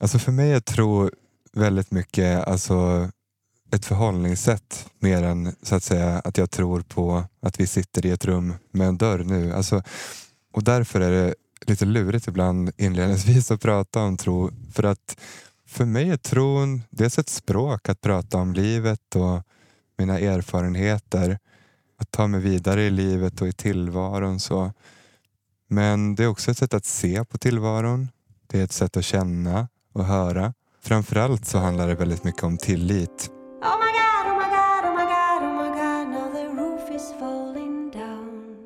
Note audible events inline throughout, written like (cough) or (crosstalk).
Alltså för mig är tro väldigt mycket alltså ett förhållningssätt mer än så att säga att jag tror på att vi sitter i ett rum med en dörr nu. Alltså, och därför är det lite lurigt ibland inledningsvis att prata om tro. För att för mig är tron dels ett språk att prata om livet och mina erfarenheter. Att ta mig vidare i livet och i tillvaron. så. Men det är också ett sätt att se på tillvaron. Det är ett sätt att känna och höra. Framförallt så handlar det väldigt mycket om tillit. Oh my god, oh my god, oh my god, oh my god, now the roof is falling down.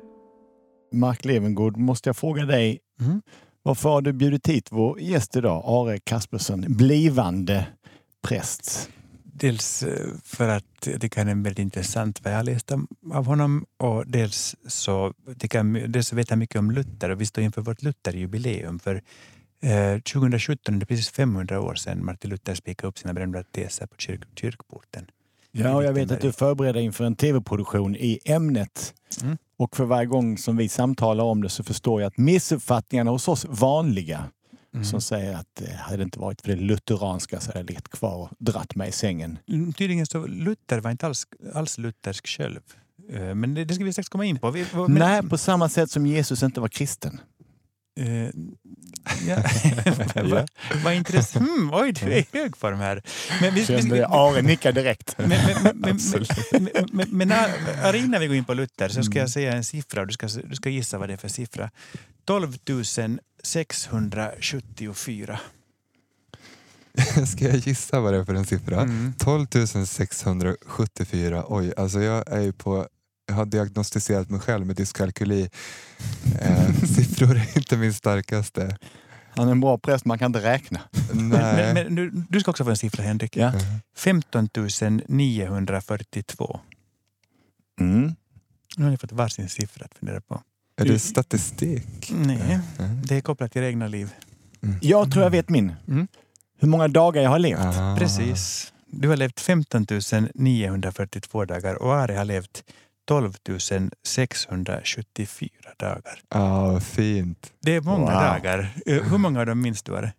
Mark Levengood, måste jag fråga dig. Mm. Varför har du bjudit hit vår gäst idag, Are Kaspersen, blivande präst? Dels eh, för att jag tycker han är väldigt intressant vad jag läst av honom och dels så, tycker jag, dels så vet jag mycket om Luther och vi står inför vårt Lutherjubileum. För eh, 2017 är det precis 500 år sedan Martin Luther spikade upp sina berömda teser på kyrk, kyrkporten. Ja, och jag vet att du förbereder inför en tv-produktion i ämnet. Mm. Och för varje gång som vi samtalar om det så förstår jag att missuppfattningarna hos oss vanliga Mm. som säger att eh, hade det inte varit för det lutheranska så hade jag legat kvar och dratt mig i sängen. Mm, Tydligen så Luther var inte alls, alls luthersk själv. Eh, Men det, det ska vi strax komma in på. Vi, men, Nej, på samma sätt som Jesus inte var kristen. Eh, ja. (laughs) (laughs) Vad vad intressant. Hmm, oj, du är hög form här. Men vi, Kände det. Are nickar direkt. (laughs) men, men, men, men, men, men, men när- innan vi går in på Luther så ska jag säga en siffra och du ska, du ska gissa vad det är för siffra. 12 674. Ska jag gissa vad det är för en siffra? Mm. 12 674. Oj, alltså jag är ju på jag har diagnostiserat mig själv med dyskalkyli. Eh, (laughs) siffror är inte min starkaste. Han är en bra präst, man kan inte räkna. Nej. Men, men du, du ska också få en siffra Henrik. Ja. 15 942. Mm. Nu har ni fått varsin siffra att fundera på. Är det statistik? Nej, Mm. det är kopplat till egna liv. Jag tror jag vet min. Mm. Hur många dagar jag har levt. Ah. Precis. Du har levt 15 942 dagar och Ari har levt 12 674 dagar. Ja, vad fint. Det är många Wow. dagar. Eh, Hur många av dem minns du? (laughs)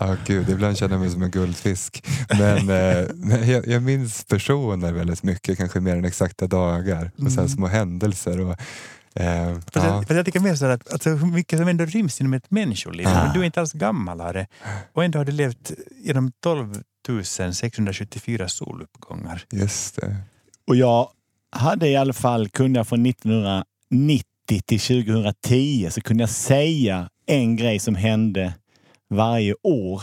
Ja, gud, ibland känner jag mig som en guldfisk. Men, eh, men jag, jag minns personer väldigt mycket, kanske mer än exakta dagar. Och här Mm. små händelser. Och, eh, Fast, ja. jag, jag tycker mer så att alltså, hur mycket som ändå ryms inom ett människoliv. Ah. Du är inte alls gammal Ari. Och ändå har du levt genom 12 674 soluppgångar. Just det. Och jag hade i alla fall, kunde jag från 1990 till 2010 så kunde jag säga en grej som hände varje år.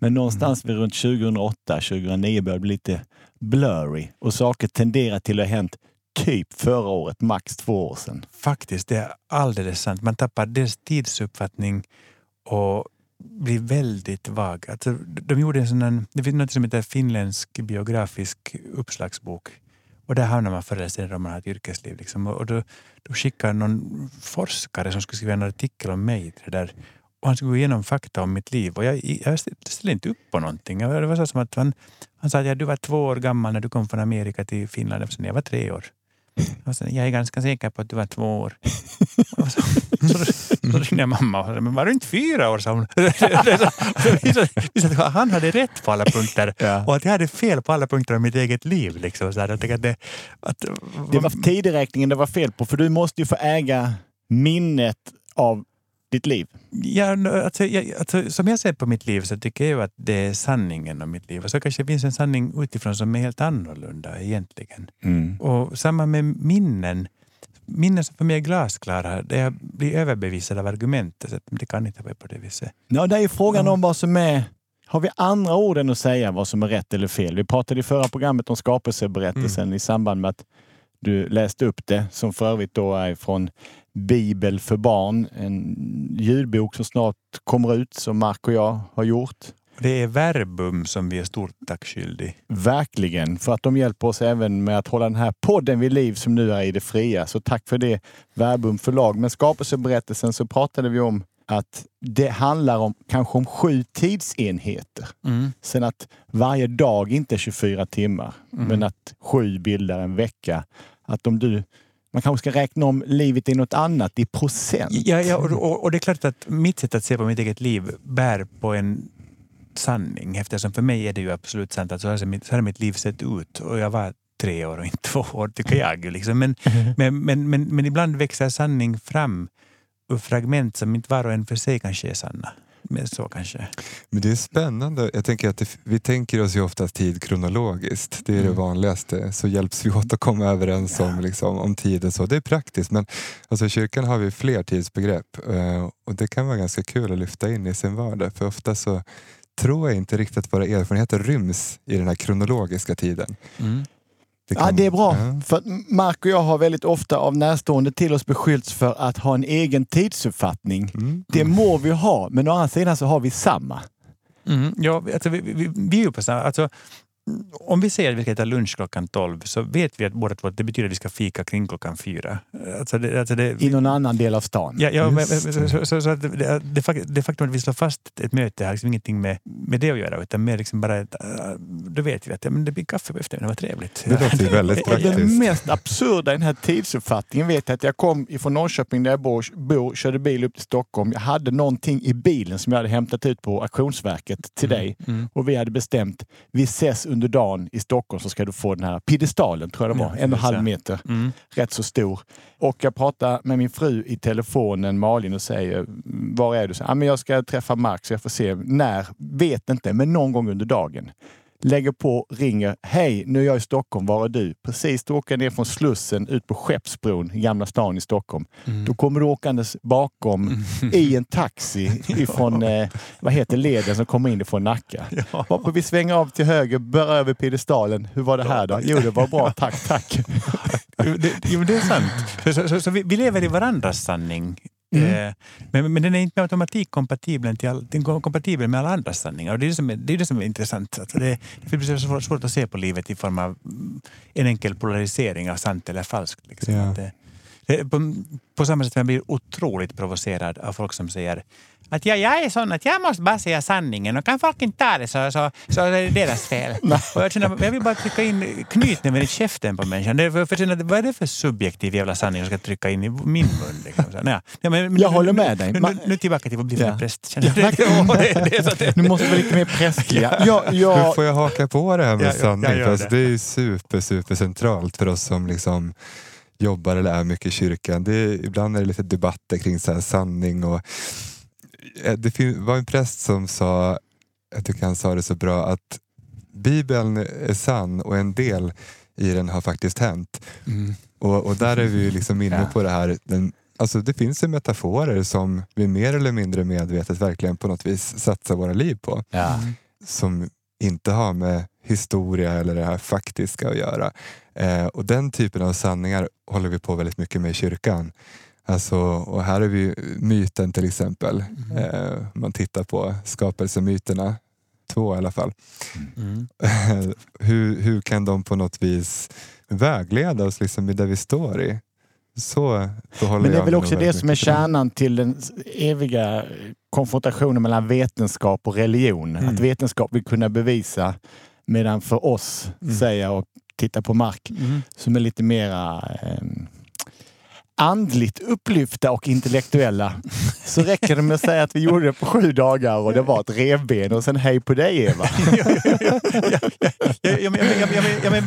Men någonstans vid runt 2008, 2009 började det bli lite blurry och saker tenderar till att ha hänt typ förra året, max två år sedan. Faktiskt, det är alldeles sant. Man tappar dels tidsuppfattning och blir väldigt vag. Alltså, de gjorde en sån det finns något som heter finländsk biografisk uppslagsbok. Och där hamnar man förr eller senare om man har ett yrkesliv. Liksom. Och då, då skickar någon forskare som skulle skriva en artikel om mig till det där. Och han skulle gå igenom fakta om mitt liv. Och jag, jag ställde inte upp på någonting. Det var så som att han, han sa att ja, du var två år gammal när du kom från Amerika till Finland. Jag var tre år. Och sen, jag är ganska säker på att du var två år. (laughs) Och så, så, så ringde mamma och sa, men var du inte fyra år? sa hon. (laughs) Så han hade rätt på alla punkter Ja. och att jag hade fel på alla punkter av mitt eget liv. Liksom, så jag att det, att, Det var tideräkningen det var fel på, för du måste ju få äga minnet av ditt liv. Ja, alltså, jag, alltså, som jag ser på mitt liv så tycker jag att det är sanningen om mitt liv. Och så kanske det finns en sanning utifrån som är helt annorlunda egentligen. Och samma med minnen. Minnen som för mig är glasklara, där jag blir överbevisad av argumentet. Så att det kan inte vara på det viset. Ja, det är ju frågan om vad som är... Har vi andra ord än att säga vad som är rätt eller fel? Vi pratade i förra programmet om skapelseberättelsen i samband med att du läste upp det, som för övrigt då är från Bibel för barn, en ljudbok som snart kommer ut, som Mark och jag har gjort. Det är verbum som vi är stort tack skyldig. Verkligen, för att de hjälper oss även med att hålla den här podden vid liv som nu är i det fria. Så tack för det, Verbum förlag. Men skapelseberättelsen så pratade vi om att det handlar om kanske om sju tidsenheter. Sen att varje dag inte är 24 timmar, men att sju bildar en vecka. Att om du Man kanske ska räkna om livet i något annat, i procent. Ja, ja och, och, det är klart att mitt sätt att se på mitt eget liv bär på en sanning eftersom för mig är det ju absolut sant att så har mitt, så har mitt liv sett ut och jag var tre år och inte (laughs) två år tycker jag. Liksom. Men, (laughs) men, men, men, men ibland växer sanning fram ur fragment som inte var och en för sig kanske är sanna. Men så kanske. Men det är spännande. Jag tänker att det, vi tänker oss ju ofta tid kronologiskt. Det är det Mm. vanligaste. Så hjälps vi åt att komma överens om, liksom, om tiden. Så det är praktiskt. Men alltså, i kyrkan har vi fler tidsbegrepp. eh, Och det kan vara ganska kul att lyfta in i sin vardag. För ofta så tror jag inte riktigt att våra erfarenheter ryms i den här kronologiska tiden. Ja, kan- det är bra. Ja. För Mark och jag har väldigt ofta av närstående till oss beskyllts för att ha en egen tidsuppfattning. Mm. Det må vi ha, men å andra sidan så har vi samma. Mm, ja, alltså, vi, vi, vi är ju på samma... Alltså, om vi säger att vi ska äta lunch klockan 12 så vet vi att båda två att det betyder att vi ska fika kring klockan fyra. Alltså det, alltså det, I någon annan del av stan. Ja, ja, men, Just så, så, så, att det, det, fak- det faktum att vi slår fast ett möte har liksom ingenting med, med det att göra utan mer liksom bara ett, äh, då vet vi att ja, men det blir kaffe på eftermiddagen, vad trevligt. Det låter ju (laughs) väldigt Och det praktiskt. mest absurda i den här tidsuppfattningen vet jag att jag kom ifrån Norrköping där jag bor, bor, körde bil upp till Stockholm. Jag hade någonting i bilen som jag hade hämtat ut på Auktionsverket till dig Mm. och vi hade bestämt vi ses under dagen i Stockholm så ska du få den här piedestalen, tror jag det var, Ja, en och en halv meter. Mm. rätt så stor. Och jag pratar med min fru i telefonen, Malin, och säger var är du? Så, ah, men jag ska träffa Mark så jag får se. När? Vet inte, men någon gång under dagen. Lägger på, ringer. Hej, nu är jag i Stockholm. Var är du? Precis, då åker ner från Slussen ut på Skeppsbron i Gamla stan i Stockholm. Då kommer du åkandes bakom i en taxi (laughs) ifrån, eh, vad heter leden som kommer in ifrån Nacka. (laughs) Ja. Varpå vi svänger av till höger, bär över piedestalen. Hur var det här då? Jo, det var bra. (laughs) Tack, tack. Jo, det, det är sant. Så, så, så, så vi, vi lever i varandras sanning. Mm. Eh, men, men den är inte med automatik kompatibel, till all, kompatibel med alla andras sanningar. Och det är det som är, det är, det som är intressant. Alltså det, det blir så svårt, att se på livet i form av en enkel polarisering av sant eller falskt. Liksom. Ja. Det, på, på samma sätt som jag blir otroligt provocerad av folk som säger att ja, jag är sån att jag måste bara säga sanningen och kan folk inte ta det så, så, så är det deras fel. (laughs) och jag, känner, jag vill bara trycka in knytnäven i käften på människan. Det är för, för, för, vad är det för subjektiv jävla sanning jag ska trycka in i min mun? Liksom. Så, nej, ja, men, Jag håller med dig. Nu, nu, nu tillbaka till att bli Ja. präst. Känner jag. (laughs) det, (laughs) det, det, Nu måste vi vara lite mer prästliga. Ja, Nu ja, får jag haka på det här med Ja, ja, sanning. jag det. det är super, super centralt för oss som liksom jobbar eller är mycket i kyrkan. Det är, ibland är det lite debatter kring så sanning. Och, Eh, det var en präst som sa, jag tycker han sa det så bra, att Bibeln är sann och en del i den har faktiskt hänt. Mm. Och, och där är vi liksom inne på det här, den, alltså det finns ju metaforer som vi mer eller mindre medvetet verkligen på något vis satsar våra liv på ja. som inte har med historia eller det här faktiska att göra. Eh, och den typen av sanningar håller vi på väldigt mycket med i kyrkan. Alltså, och här är vi myten till exempel. Eh, om man tittar på skapelsemyterna, två i alla fall. Mm. (laughs) hur, hur kan de på något vis vägleda oss liksom det vi står i? Så Men det är väl också det som är kärnan till den eviga konfrontationen mellan vetenskap och religion. Mm. Att vetenskap vill kunna bevisa medan för oss, Mm. säger jag och tittar på Mark, Mm. som är lite mera eh, andligt upplyfta och intellektuella så räcker det med att säga att vi gjorde det på sju dagar och det var ett revben och sen hej på dig Eva.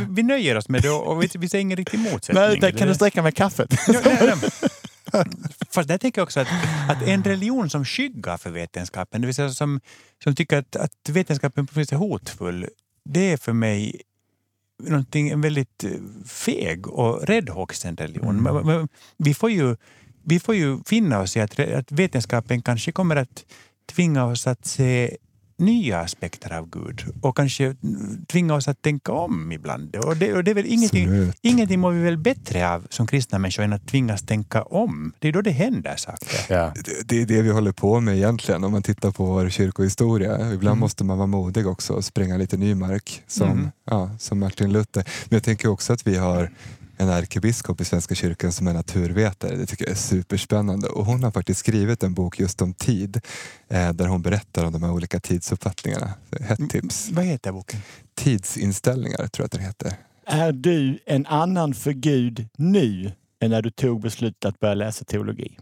vi nöjer oss med det och vi, vi ser ingen riktig motsättning. Nej, kan du sträcka med kaffet. Ja, nej, nej. Fast där tänker jag också att, att en religion som skyggar för vetenskapen, det vill säga som, som tycker att, att vetenskapen är hotfull, det är för mig någonting, väldigt eh, feg och räddhågsen religion. Men- men Vi, får ju, vi får ju finna oss i att, att vetenskapen kanske kommer att tvinga oss att se nya aspekter av Gud och kanske tvinga oss att tänka om ibland. Och det, och det är väl ingenting, ingenting mår vi väl bättre av som kristna människor än att tvingas tänka om. Det är då det händer saker. Ja. Det- Det är det vi håller på med egentligen om man tittar på vår kyrkohistoria. Ibland Mm. måste man vara modig också och spränga lite ny mark som, Mm. ja, som Martin Luther. Men jag tänker också att vi har en ärkebiskop i Svenska kyrkan som är naturvetare. Det tycker jag är superspännande. Och hon har faktiskt skrivit en bok just om tid eh, där hon berättar om de här olika tidsuppfattningarna. Hett tips. Vad heter boken? Tidsinställningar tror jag att den heter. Är du en annan för Gud nu än när du tog beslutet att börja läsa teologi?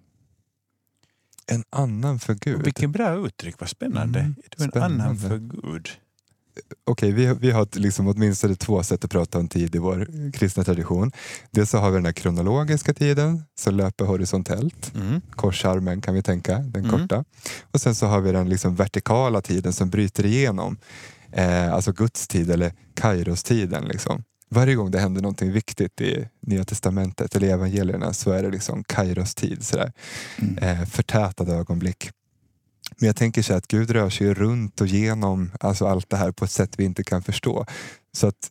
En annan för Gud. Vilket bra uttryck, vad spännande. Mm, en annan spännande. för Gud. Okej, vi, vi har liksom åtminstone två sätt att prata om tid i vår kristna tradition. Dels så har vi den här kronologiska tiden som löper horisontellt. Mm. Korsarmen kan vi tänka, den Mm. korta. Och sen så har vi den liksom vertikala tiden som bryter igenom. Eh, alltså Guds tid eller Kairos-tiden. Liksom. Varje gång det händer någonting viktigt i Nya Testamentet eller evangelierna så är det liksom Kairos-tid. Sådär. Mm. Eh, förtätade ögonblick. Men jag tänker så att Gud rör sig runt och genom alltså allt det här på ett sätt vi inte kan förstå. Så att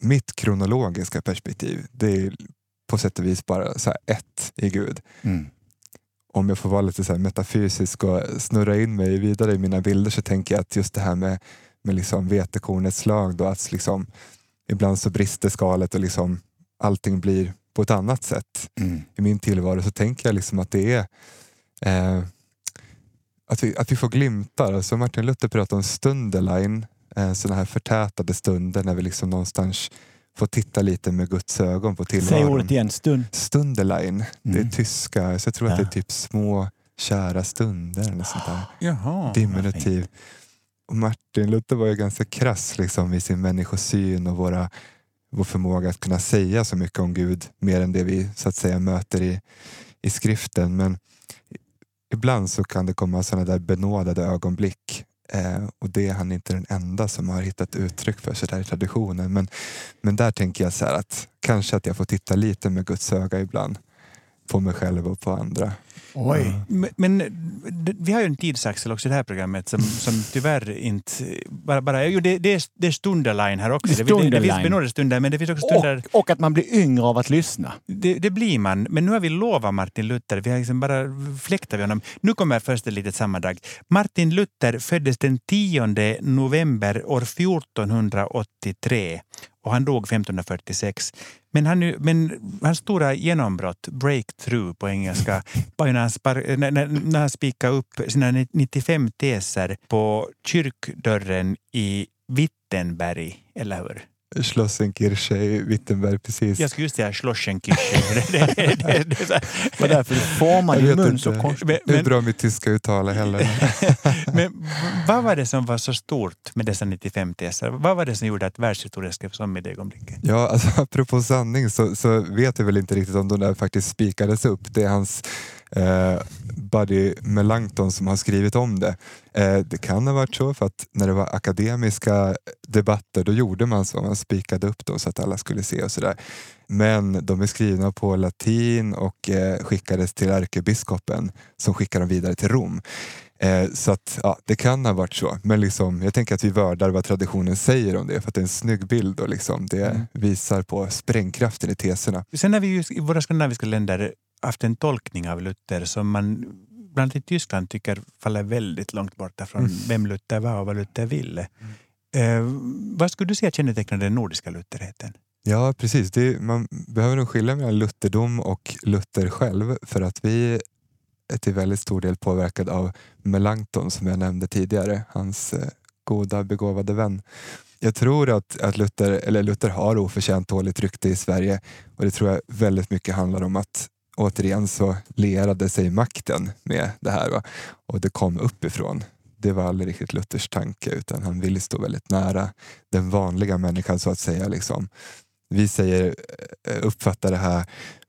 mitt kronologiska perspektiv, det är på sätt och vis bara så ett i Gud. Mm. Om jag får vara lite så metafysisk och snurra in mig vidare i mina bilder så tänker jag att just det här med, med liksom vetekornets slag, då att liksom, ibland så brister skalet och liksom allting blir på ett annat sätt Mm. i min tillvaro så tänker jag liksom att det är eh, att, vi, att vi får glimtar. Alltså Martin Luther pratar om stunderlein, eh, sådana här förtätade stunder när vi liksom någonstans får titta lite med Guds ögon på Säg tillvaron. ordet igen, stund. Stunderlein, det är Mm. tyska, så jag tror att det Ja. är typ små kära stunder eller sånt där. Jaha. Diminutiv. Och Martin Luther var ju ganska krass liksom, i sin människosyn och våra, vår förmåga att kunna säga så mycket om Gud mer än det vi så att säga möter i, i skriften. Men ibland så kan det komma sådana där benådade ögonblick eh, och det är han inte den enda som har hittat uttryck för så där i traditionen. Men, men där tänker jag så här att kanske att jag får titta lite med Guds öga ibland på mig själv och på andra. Oj. Men, men vi har ju en tidsaxel också i det här programmet som, som tyvärr inte... Bara, bara, jo, det, det, är, det är stunderline här också. Det är Det, det, det finns stunderline. benådade stunder, men det finns också stunder... Och, och att man blir yngre av att lyssna. Det, det blir man, men nu har vi lovat Martin Luther. Vi har liksom bara fläktat vid honom. Nu kommer först ett litet sammandrag. Martin Luther föddes den 10 november år 1483 och han dog 1546. Men, han, men hans stora genombrott, breakthrough på engelska, var ju när han, spar, när, när han spikade upp sina 95 teser på kyrkdörren i Wittenberg, eller hur? Schlossenkirche i Wittenberg precis. Jag skulle just säga Schlossenkirche. (laughs) det, det, det, det, är. Det därför Jag din vet mun så konstigt. Men, Hur men, bra mitt tyska uttal är heller. (laughs) men vad var det som var så stort med dessa 95 teser? Vad var det som gjorde att världshistorien skrevs om i det ögonblicket? Ja, alltså, apropå sanning så, så vet jag väl inte riktigt om de där faktiskt spikades upp. Det är hans eh, buddy Melanchthon som har skrivit om det. Eh, det kan ha varit så för att när det var akademiska debatter då gjorde man så. Man spikade upp dem så att alla skulle se och sådär. Men de är skrivna på latin och eh, skickades till ärkebiskopen som skickade dem vidare till Rom. Eh, så att, ja, det kan ha varit så. Men liksom, jag tänker att vi värdar vad traditionen säger om det för att det är en snygg bild och liksom, det Mm. visar på sprängkraften i teserna. Sen har vi ju i våra skandinaviska länder haft en tolkning av Luther som man bland annat i Tyskland tycker faller väldigt långt borta från Mm. vem Luther var och vad Luther ville. Eh, vad skulle du säga kännetecknar den nordiska lutherheten? Ja, precis. Det, man behöver nog skilja mellan lutherdom och Luther själv för att vi är till väldigt stor del påverkad av Melanchthon som jag nämnde tidigare, hans eh, goda begåvade vän. Jag tror att, att Luther, eller Luther har oförtjänt dåligt rykte i Sverige och det tror jag väldigt mycket handlar om att återigen så lerade sig makten med det här va? och det kom uppifrån. Det var aldrig riktigt Luthers tanke utan han ville stå väldigt nära den vanliga människan så att säga. Liksom. Vi säger, eh, uppfattar det här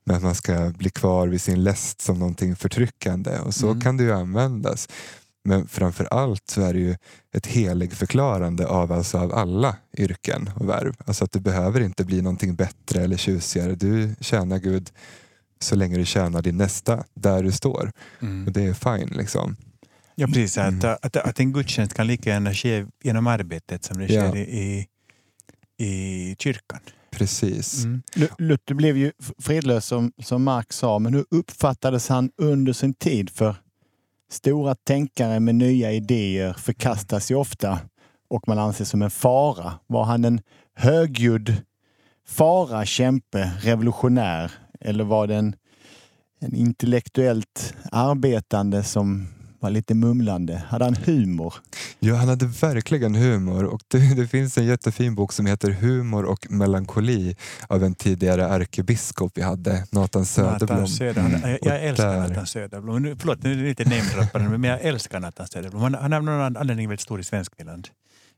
med att man ska bli kvar vid sin läst som någonting förtryckande och så Mm. kan det ju användas. Men framför allt så är det ju ett heligförklarande av, alltså av alla yrken och värv. Alltså att du behöver inte bli någonting bättre eller tjusigare. Du tjänar Gud så länge du tjänar din nästa där du står. Och det är fine liksom. Ja, precis. Mm. Att, att, att en gudstjänst kan lika gärna ske genom arbetet som det Ja. sker i, i kyrkan. Precis. Mm. Lu- Luther blev ju fredlös som, som Marx sa, men hur uppfattades han under sin tid? För stora tänkare med nya idéer förkastas ju ofta och man anses som en fara. Var han en högljudd fara, kämpe, revolutionär eller var det en, en intellektuellt arbetande som var lite mumlande. Hade han humor? Ja, han hade verkligen humor och det, det finns en jättefin bok som heter Humor och melankoli av en tidigare ärkebiskop vi hade, Nathan Söderblom. Nathan Söderblom. Jag, jag Och älskar där- Nathan Söderblom. Nu, förlåt, nu är det lite namedroppande, men jag älskar Nathan Söderblom. Han, han är av någon anledning väldigt stor i Svenskfinland.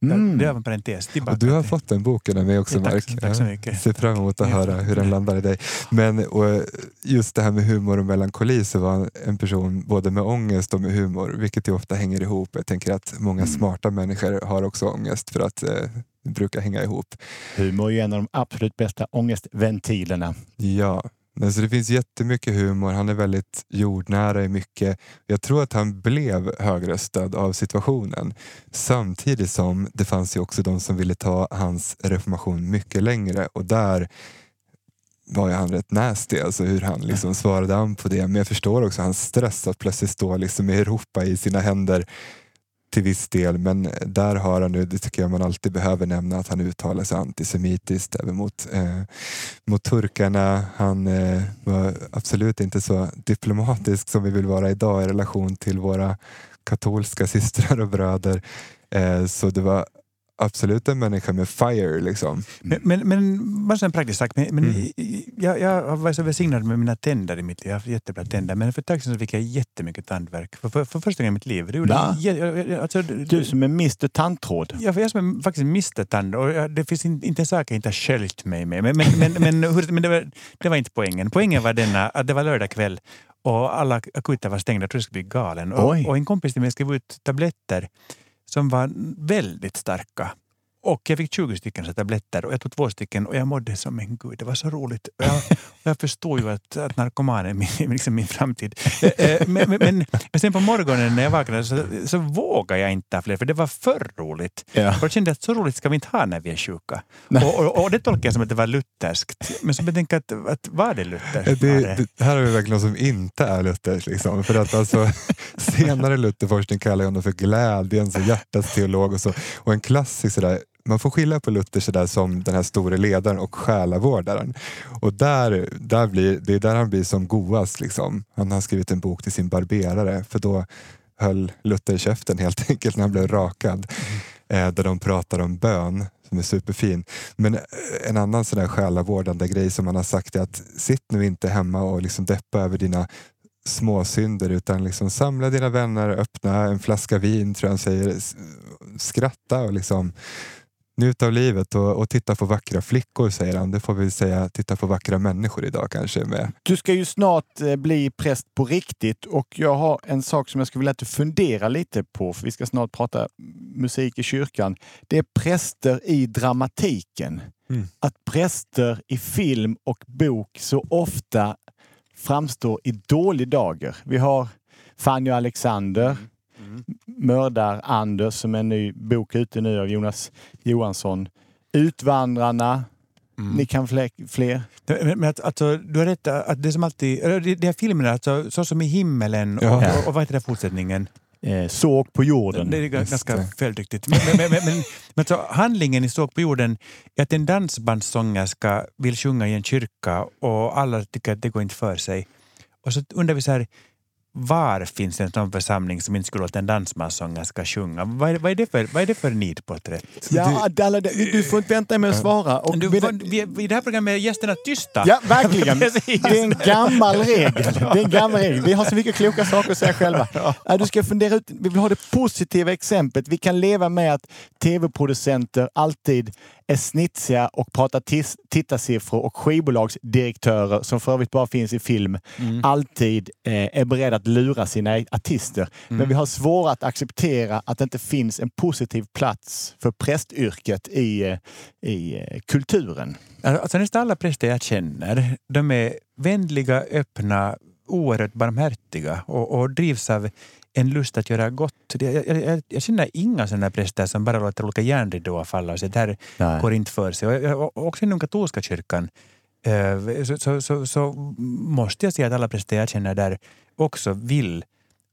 Mm. Det var en parentes. Och du har fått den boken av mig också Ja, tack Mark. tack så mycket. Jag ser fram emot att höra hur den landar i dig. Men och just det här med humor och melankoli så var en person både med ångest och med humor, vilket ju ofta hänger ihop. Jag tänker att många Mm. smarta människor har också ångest för att eh, brukar hänga ihop. Humor är ju en av de absolut bästa ångestventilerna. Ja, men så det finns jättemycket humor. Han är väldigt jordnära i mycket. Jag tror att han blev högröstad av situationen. Samtidigt som det fanns ju också de som ville ta hans reformation mycket längre och där var ju han rätt nasty, alltså hur han liksom svarade an på det. Men jag förstår också hans stress att plötsligt stå liksom med Europa i sina händer till viss del. Men där har han nu, det tycker jag man alltid behöver nämna, att han uttalar sig antisemitiskt även mot, eh, mot turkarna. Han eh, var absolut inte så diplomatisk som vi vill vara idag i relation till våra katolska (laughs) systrar och bröder. Eh, så det var absolut en människa med fire. Liksom. Men, men, men bara en praktisk sak. Men, men Mm. jag, jag har varit så välsignad med mina tänder i mitt liv. Jag har haft jättebra tänder. Men för ett tag sedan så fick jag jättemycket tandvärk. För, för, för första gången i mitt liv. Det jag- alltså, Du som är Mr Tandtråd. Ja, för jag som är faktiskt miste tand och jag, det finns in, inte en sak jag inte har sköljt mig med. Men, men, men, men, hur, men det, var, det var inte poängen. Poängen var denna att det var lördag kväll och alla akuter var stängda. Jag trodde jag skulle bli galen. Och, och en kompis till mig skrev ut tabletter som var väldigt starka. Och jag fick 20 stycken så tabletter och jag tog två stycken och jag mådde som en gud. Det var så roligt. Jag, jag förstod ju att, att narkoman är min, (laughs) liksom min framtid. Eh, eh, Men, men, men, men sen på morgonen när jag vaknade så, så vågade jag inte ta fler för det var för roligt. Ja. Och jag kände att så roligt ska vi inte ha när vi är sjuka. Och, och, och det tolkar jag som att det var lutherskt. Men så betänker jag att, att var det lutherskt? Det, det? det, här har vi verkligen något som inte är Luthers. Liksom. För att alltså, (laughs) senare Lutherforskning kallar honom för glädjens och hjärtats teolog. Och, så. och en klassisk sådär, man får skilja på Luther sådär som den här store ledaren och själavårdaren. Och där, där blir, det är där han blir som goast. Liksom. Han har skrivit en bok till sin barberare för då höll Luther käften helt enkelt när han blev rakad. Eh, där de pratar om bön som är superfin. Men eh, en annan sån där själavårdande grej som han har sagt är att sitt nu inte hemma och liksom deppa över dina småsynder utan liksom samla dina vänner, öppna en flaska vin tror jag han säger, skratta och liksom njuta av livet och, och titta på vackra flickor säger han. Det får vi säga, titta på vackra människor idag kanske med. Du ska ju snart eh, bli präst på riktigt och jag har en sak som jag skulle vilja att du funderar lite på, för vi ska snart prata musik i kyrkan. Det är präster i dramatiken. Mm. Att präster i film och bok så ofta framstår i dålig dager. Vi har Fanny och Alexander, Mördar-Anders som är en ny bok ute nu av Jonas Johansson. Utvandrarna, Mm. ni kan fler. fler. Men, men att, alltså, du har rätt att det som alltid, det här filmerna, alltså, så som i himmelen och, Ja. och, och vad heter det fortsättningen? Eh, såg på jorden. Det är ganska följdriktigt. Men, men, men, men, men alltså, handlingen i Såg på jorden är att en dansbandssångerska vill sjunga i en kyrka och alla tycker att det går inte för sig. Och så undrar vi så här, var finns en sån församling som inte skulle låta en dansbandssångerska sjunga? Vad är, vad, är det för, vad är det för nidporträtt? Ja, Dalle, du, du får inte vänta med att svara. Och Du, medan- vi, I det här programmet är gästerna tysta. Ja, verkligen. (laughs) Det är en gammal regel. Det är en gammal regel. Vi har så mycket kloka saker att säga själva. Ja, Du ska fundera ut, vi vill ha det positiva exemplet. Vi kan leva med att tv-producenter alltid är snitsiga och pratar tis- tittarsiffror och skivbolagsdirektörer, som för övrigt bara finns i film, alltid eh, är beredda att lura sina artister. Men vi har svårt att acceptera att det inte finns en positiv plats för prästyrket i, eh, i eh, kulturen. Alltså nästan alla präster jag känner, de är vänliga, öppna, oerhört barmhärtiga och, och drivs av en lust att göra gott. Jag, jag, jag, känner inga sådana präster som bara låter olika järnridåer falla och säger det här Nej. går inte för sig. Och, jag- också inom katolska kyrkan eh, så, så, så, så måste jag säga att alla präster jag känner där också vill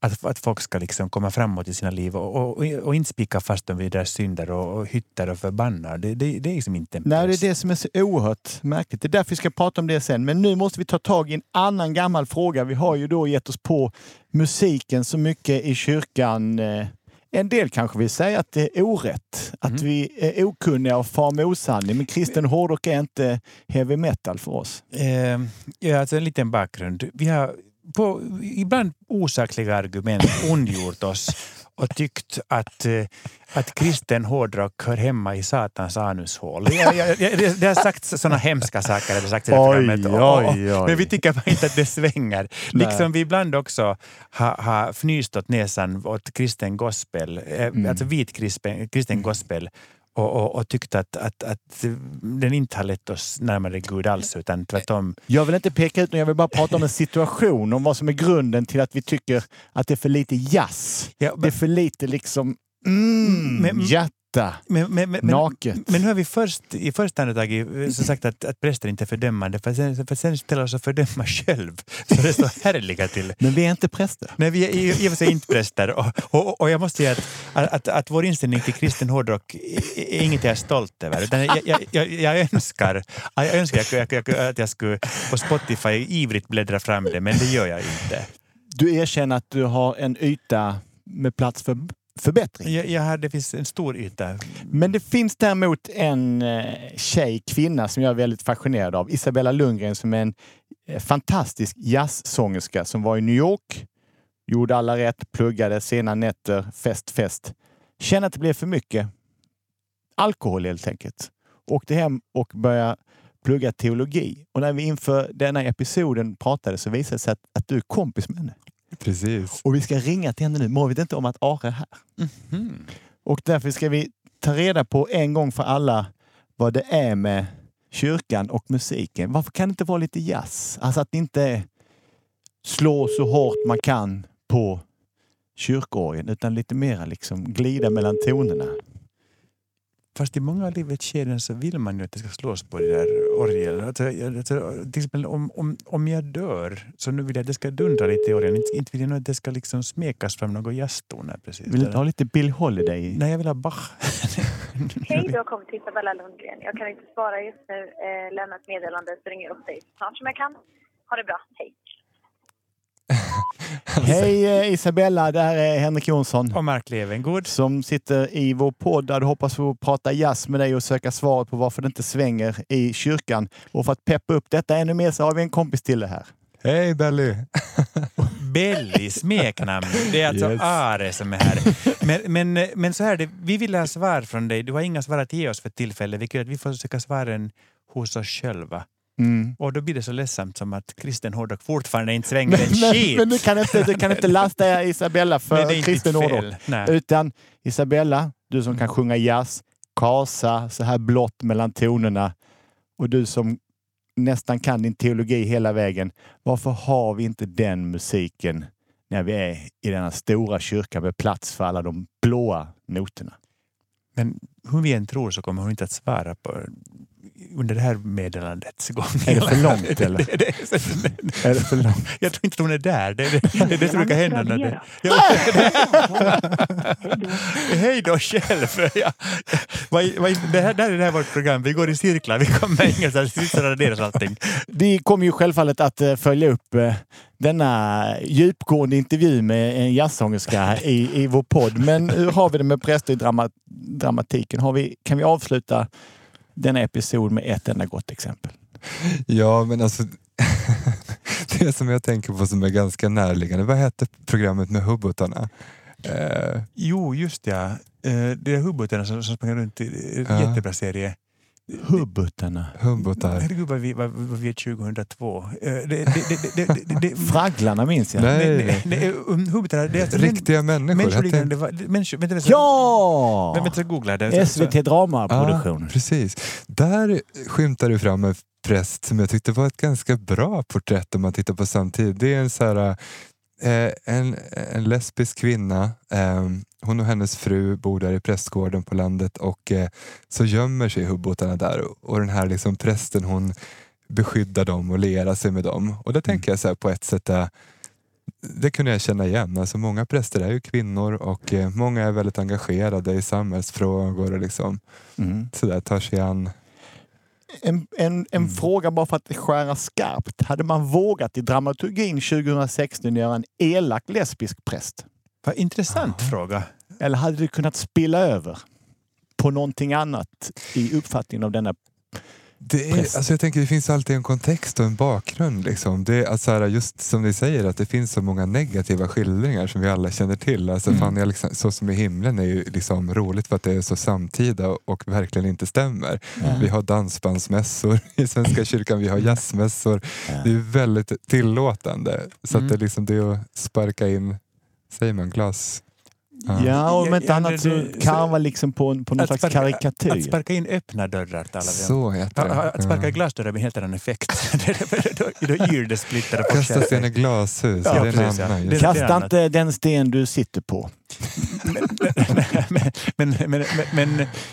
att, att folk ska liksom komma framåt i sina liv och, och, och inte spika fast dem vid deras synder och, och hytter och förbannar. Det, det, det är liksom inte Nej, det är det som är så oerhört märkligt. Det är därför vi ska prata om det sen. Men nu måste vi ta tag i en annan gammal fråga. Vi har ju då gett oss på musiken så mycket i kyrkan. Eh, En del kanske vill säga att det är orätt, att Mm. vi är okunniga och far med osanning. Men kristen hårdrock är inte heavy metal för oss. Eh, ja, alltså en liten bakgrund. Vi har på ibland osakliga argument ondgjort oss och tyckt att, eh, att kristen hårdrock hör hemma i satans anushål. Jag, jag, jag, det, har sagts sådana hemska saker. Det har sagts i Oj, oj, oj. Men vi tycker bara inte att det svänger. Nej. Liksom vi ibland också har ha fnyst åt näsan åt kristen gospel, eh, Mm. alltså vit kristen, kristen gospel och, och, och tyckt att, att, att den inte har lett oss närmare Gud alls utan tvärtom. Jag vill inte peka ut någon, jag vill bara prata om en situation, om vad som är grunden till att vi tycker att det är för lite jazz. Ja, Det är för lite liksom mm, Men- hjärta, Men, men, men, naket. men nu har vi först, i första andetaget eh, sagt att, att präster inte är fördömande för sen, för sen ställer oss att fördöma själv. (laughs) Så det står härliga till. Men vi är inte präster. Nej, vi är i och för sig inte präster och, och, och jag måste säga att, att, att, att vår inställning till kristen hårdrock är är inget jag är stolt över. Utan jag, jag, jag, jag önskar, jag önskar att jag, jag, att jag skulle på Spotify ivrigt bläddra fram det, men det gör jag inte. Du erkänner att du har en yta med plats för förbättring. Jag har, det finns en stor yta. Men det finns däremot en eh, tjej, kvinna, som jag är väldigt fascinerad av. Isabella Lundgren som är en eh, fantastisk jazzsångerska som var i New York, gjorde alla rätt, pluggade sena nätter, fest, fest. Kände att det blev för mycket alkohol helt enkelt. Åkte hem och började plugga teologi. Och när vi inför denna episoden pratade så visade det sig att, att du är kompis med henne. Precis. Och vi ska ringa till henne nu. Men vi vet inte om att Are är här. Mhm. Och därför ska vi ta reda på en gång för alla vad det är med kyrkan och musiken. Varför kan det inte vara lite jazz? Alltså att inte slå så hårt man kan på kyrkorgeln utan lite mera liksom glida mellan tonerna. Fast i många av livets skeden så vill man ju att det ska slås på det där orgeln. Alltså, alltså, till exempel om, om, om jag dör så nu vill jag att det ska dundra lite i orgeln. Inte, inte vill jag nog att det ska liksom smekas fram några jazztoner precis. Vill du inte ha lite Bill Holiday? Nej, jag vill ha Bach. (laughs) Hej, du har kommit till Isabella Lundgren. Jag kan inte svara just nu. Eh, lämna ett meddelande så ringer jag upp dig så snart som jag kan. Ha det bra. Hej. (laughs) Hej eh, Isabella, det här är Henrik Jonsson Och Mark Levengood. som sitter i vår podd där du hoppas få prata jazz med dig och söka svaret på varför det inte svänger i kyrkan. Och för att peppa upp detta ännu mer så har vi en kompis till det här. Hej Belly! (laughs) Belly, smeknamn. Det är alltså Yes. Are som är här. Men, men, men så här, är det, vi vill ha svar från dig. Du har inga svar att ge oss för tillfället, vilket gör att vi får söka svaren hos oss själva. Mm. Och då blir det så ledsamt som att kristen hårdrock fortfarande inte svänger en shit. men du, kan inte, du kan inte lasta Isabella för Nej, kristen hårdrock. Utan Isabella, du som kan sjunga jazz, kasa så här blått mellan tonerna och du som nästan kan din teologi hela vägen. Varför har vi inte den musiken när vi är i denna stora kyrka med plats för alla de blåa noterna? Men hur vi än tror så kommer hon inte att svara på under det här meddelandets gång. Är det för långt, eller? (laughs) Det, det, är så- Är det för långt? jag tror inte hon är där. Det är det, det, det som brukar hända. När det, ja, (laughs) (laughs) Hej då själv! Ja. Det här, där är det här vårt program. Vi går i cirklar. Vi kommer ingenstans. Vi raderar allting. Vi kommer ju självfallet att eh, följa upp eh, denna djupgående intervju med en jazzsångerska i, i vår podd. Men hur har vi det med drama, dramatiken? Har vi, kan vi avsluta denna episod med ett enda gott exempel? Ja, men alltså (laughs) det som jag tänker på som är ganska närliggande. Vad hette programmet med hubbotarna? Eh, Jo, just ja. Eh, Det är hubbotarna som, som sprang runt i Ja. jättebra serie. Hubbotarna. hubbotar. Herregud vad vi, vad, vad vi är 2002. Eh, Det, det, det, det, det, det, det, (laughs) Fragglarna minns jag. Nej. Nej, um, hubbotarna, det är alltså Riktiga människor. människoliknande. hette- va- Människor, vänta, vänta, Ja! Vänta, vänta, googla det. SVT Dramaproduktion. Ja, precis. Där skymtar det fram en präst som jag tyckte var ett ganska bra porträtt om man tittar på samtidigt. Det är en, så här, eh, en, en lesbisk kvinna. Eh, hon och hennes fru bor där i prästgården på landet och eh, så gömmer sig hubbotarna där och den här liksom prästen hon beskyddar dem och lerar sig med dem. Och då tänker jag så här på ett sätt att det kunde jag känna igen. Alltså många präster är ju kvinnor och eh, många är väldigt engagerade i samhällsfrågor och liksom Mm. sådär tar sig an. En, en, en Mm. fråga bara för att skära skarpt. Hade man vågat i dramaturgin 2016 göra en elak lesbisk präst? Vad intressant fråga. Eller hade det kunnat spilla över på någonting annat i uppfattningen av denna? Det, är, alltså jag tänker det finns alltid en kontext och en bakgrund. Liksom. Det är alltså just som ni säger att det finns så många negativa skildringar som vi alla känner till. Alltså, Mm. fan, liksom, så som i himlen är ju liksom roligt för att det är så samtida och verkligen inte stämmer. Vi har dansbandsmässor (laughs) i Svenska kyrkan, vi har jazzmässor. Det är väldigt tillåtande. Så Mm. att det, är liksom, det är att sparka in, säger man, glas? Ja, och om inte annat så karva liksom på, på någon slags sparka, karikatyr. att sparka in öppna dörrar talar vi om. Så heter det. Att sparka i glasdörrar med helt annan effekt. då, yr det splittrar Kasta sten i glashus, Ja, det är en precis, ja. Kasta inte den sten du sitter på. men, men,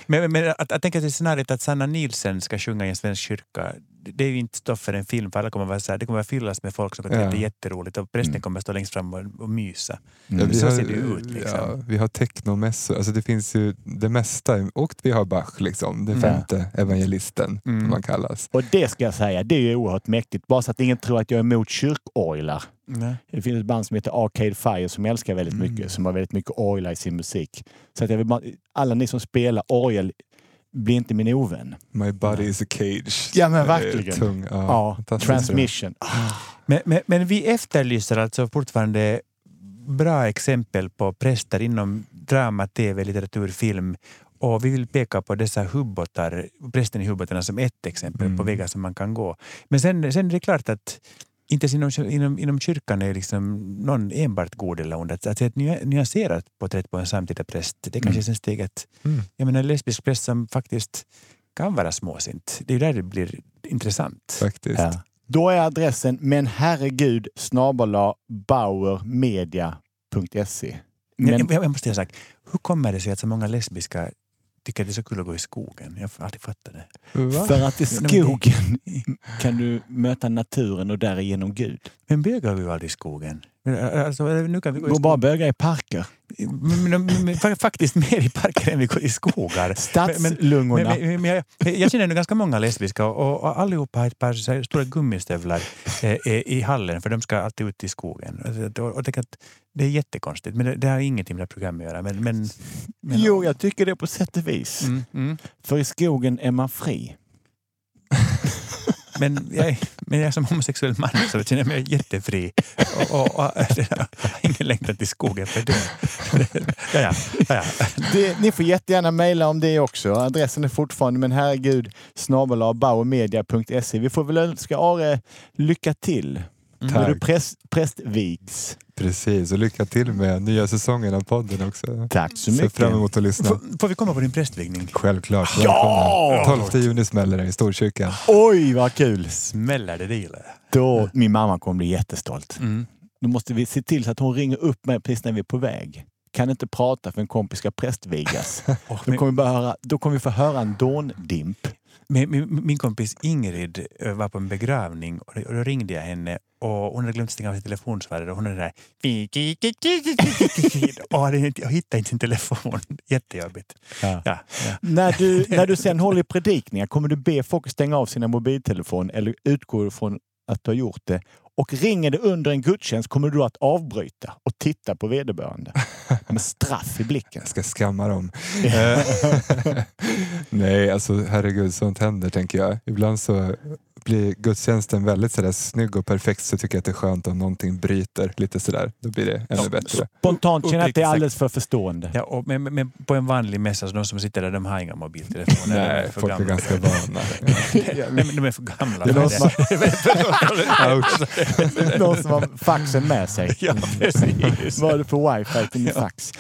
men, men, att, att tänka sig scenariot att Sanna Nielsen ska sjunga i en svensk kyrka, det är ju inte stoff för en film för alla kommer vara så här, det kommer att fyllas med folk som tycker Ja. att det är jätteroligt och prästen Mm. kommer att stå längst fram och, och mysa. Ja, vi Så har, ser det ut, liksom. ja, vi har technomässor, alltså det finns ju det mesta. Och vi har Bach, liksom, den Mm. femte evangelisten, Mm. som man kallas. Och det ska jag säga, det är ju oerhört mäktigt. Bara så att ingen tror att jag är emot kyrkorglar. Nej. Det finns ett band som heter Arcade Fire som jag älskar väldigt Mm. mycket, som har väldigt mycket orglar i sin musik. Så att jag vill bara, alla ni som spelar orgel, bli inte min ovän. My body is a cage. Ja, men är verkligen. Tung, ja, Ja, transmission. Men, men, men vi efterlyser alltså fortfarande bra exempel på präster inom drama, tv, litteratur, film. Och vi vill peka på dessa hubbotar, prästen i hubbotarna som ett exempel Mm. på vägar som man kan gå. Men sen, sen är det klart att inte ens inom, inom, inom kyrkan är liksom någon enbart god eller ond. Att, att se ett ny- nyanserat porträtt på en samtida präst, det är kanske Mm. sen steget. Mm. Jag menar en lesbisk präst som faktiskt kan vara småsint. Det är ju där det blir intressant. Faktiskt. Ja. Då är adressen men herregud snabel-a bauermedia.se. Men, Jag, jag, jag måste sak. Hur kommer det sig att så många lesbiska tycker det är så kul att gå i skogen? Jag har alltid fattat det. Va? för att i skogen kan du möta naturen och därigenom Gud. Men bögar vi ju aldrig i skogen? Men, Alltså, nu kan vi gå Gå bara böga i parker. Men, men, men, men, fa- faktiskt mer i parker än vi går i skogar. Stadslungorna. jag, jag känner nu ganska många lesbiska och, och allihopa har ett par här stora gummistövlar eh, i hallen för de ska alltid ut i skogen. Och, och, och att det är jättekonstigt men det, det har ingenting med det här programmet att göra. Men, men, men, Jo, jag tycker det på sätt och vis. Mm, mm. För i skogen är man fri. Men jag, är- men jag är som homosexuell man så känner mig jättefri. Och, och, och, jag (laughs) har ingen längtan till skogen för det. Ja, ja, ja. Det, ni får jättegärna mejla om det också. Adressen är fortfarande men herregud snabel Vi får väl önska Are lycka till. Du Tack. präst, prästvigs. Precis, och lycka till med nya säsongen av podden också. Tack så mycket. fram emot att lyssna. Får, får vi komma på din prästvigning? Självklart. Ja! Välkomna. 12 juni smäller det i Storkyrkan. Oj, vad kul! Smäller det, jag. Då, min mamma kommer bli jättestolt. Mm. Då måste vi se till så att hon ringer upp mig precis när vi är på väg. Kan inte prata för en kompis ska prästvigas. (laughs) Och Då kommer vi, bara höra, då kommer vi få höra en dåndimp. Min, min, min kompis Ingrid eh, var på en begravning och, och då ringde jag henne och hon hade glömt stänga av sin telefonsvarare och hon hade där och hade jag hittade inte sin telefon. (laughs) Jättejobbigt. Ja. Ja, ja. När du, när du sen håller i predikningar, kommer du be folk stänga av sina mobiltelefon eller utgår du från att du har gjort det? Och ringer det under en gudstjänst kommer du att avbryta och titta på vederbörande (laughs) med straff i blicken. Jag ska skamma dem. Eh, (laughs) Nej, alltså herregud, sånt händer tänker jag. Ibland så blir gudstjänsten väldigt sådär snygg och perfekt så tycker jag att det är skönt om någonting bryter lite sådär. Då blir det ännu bättre. Spontant känner jag att det är alldeles för förstående. Ja, och, men, men på en vanlig mässa, så de som sitter där, de har inga mobiltelefoner. Nej, för folk är gamla. ganska vana. (laughs) Nej, men de är för gamla. Det är någon (laughs) för som Någon som har faxen med sig. Ja, precis. Vad är det för wifi till min fax?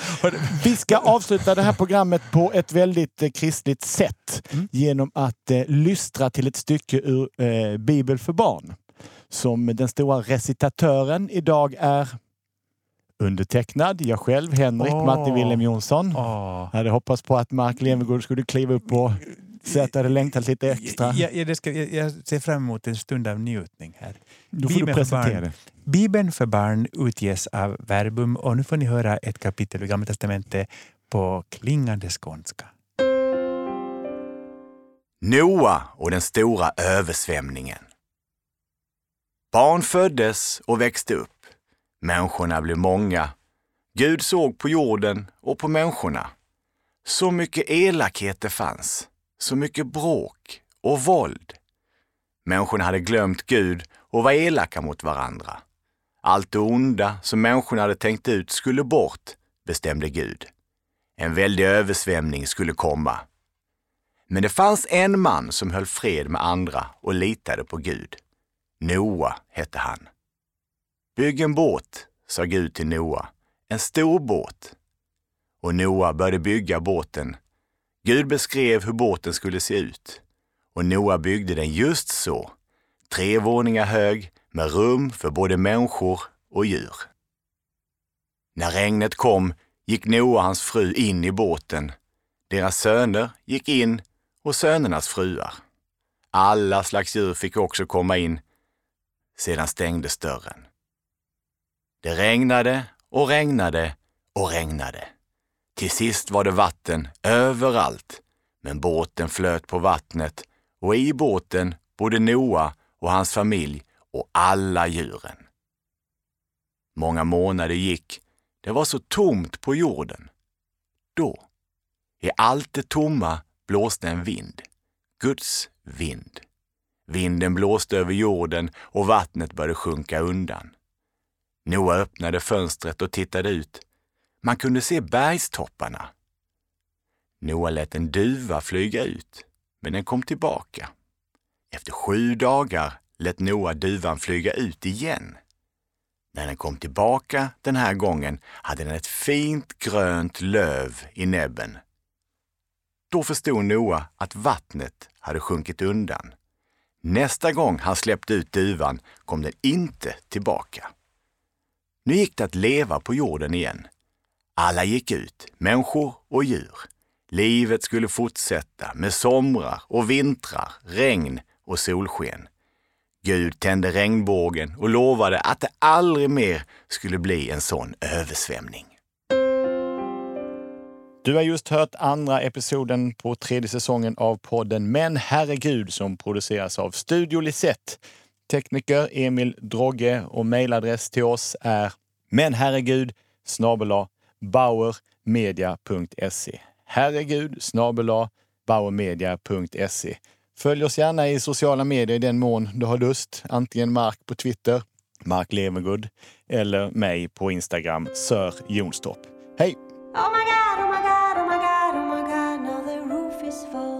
Vi ska avsluta det här programmet på ett väldigt eh, kristligt sätt Mm. genom att eh, lystra till ett stycke ur eh, Bibel för barn. Som den stora recitatören idag är undertecknad, jag själv, Henrik Åh. Matti Wilhelm Jonsson. Åh. Jag hade hoppats på att Mark Levengood skulle kliva upp och Så att du hade längtat lite extra. Ja, ja, det ska, jag, jag ser fram emot en stund av njutning här. Då får du Bibeln för presentera det. Bibeln för barn utges av Verbum och nu får ni höra ett kapitel i Gamla testamentet på klingande skånska. Noa och den stora översvämningen. Barn föddes och växte upp. Människorna blev många. Gud såg på jorden och på människorna. Så mycket elakhet det fanns. Så mycket bråk och våld. Människorna hade glömt Gud och var elaka mot varandra. Allt det onda som människorna hade tänkt ut skulle bort, bestämde Gud. En väldig översvämning skulle komma. Men det fanns en man som höll fred med andra och litade på Gud. Noa hette han. Bygg en båt, sa Gud till Noa, en stor båt. Och Noa började bygga båten. Gud beskrev hur båten skulle se ut. Och Noa byggde den just så, tre våningar hög med rum för både människor och djur. När regnet kom gick Noa och hans fru in i båten. Deras söner gick in och sönernas fruar. Alla slags djur fick också komma in. Sedan stängdes dörren. Det regnade och regnade och regnade. Till sist var det vatten överallt, men båten flöt på vattnet och i båten bodde Noa och hans familj och alla djuren. Många månader gick. Det var så tomt på jorden. Då, i allt det tomma, blåste en vind. Guds vind. Vinden blåste över jorden och vattnet började sjunka undan. Noa öppnade fönstret och tittade ut. Man kunde se bergstopparna. Noa lät en duva flyga ut, men den kom tillbaka. Efter sju dagar lät Noa duvan flyga ut igen. När den kom tillbaka den här gången hade den ett fint grönt löv i näbben. Då förstod Noa att vattnet hade sjunkit undan. Nästa gång han släppte ut duvan kom den inte tillbaka. Nu gick det att leva på jorden igen. Alla gick ut, människor och djur. Livet skulle fortsätta med somrar och vintrar, regn och solsken. Gud tände regnbågen och lovade att det aldrig mer skulle bli en sån översvämning. Du har just hört andra episoden på tredje säsongen av podden Men herregud som produceras av Studio Lisette. Tekniker Emil Drogge och mejladress till oss är menherregud snabel-a bauermedia.se. Herregud snabel-a bauermedia.se. Följ oss gärna i sociala medier i den mån du har lust. Antingen Mark på Twitter, Mark Levengood, eller mig på Instagram, Sir Jonstorp. Hej! Oh my god. For.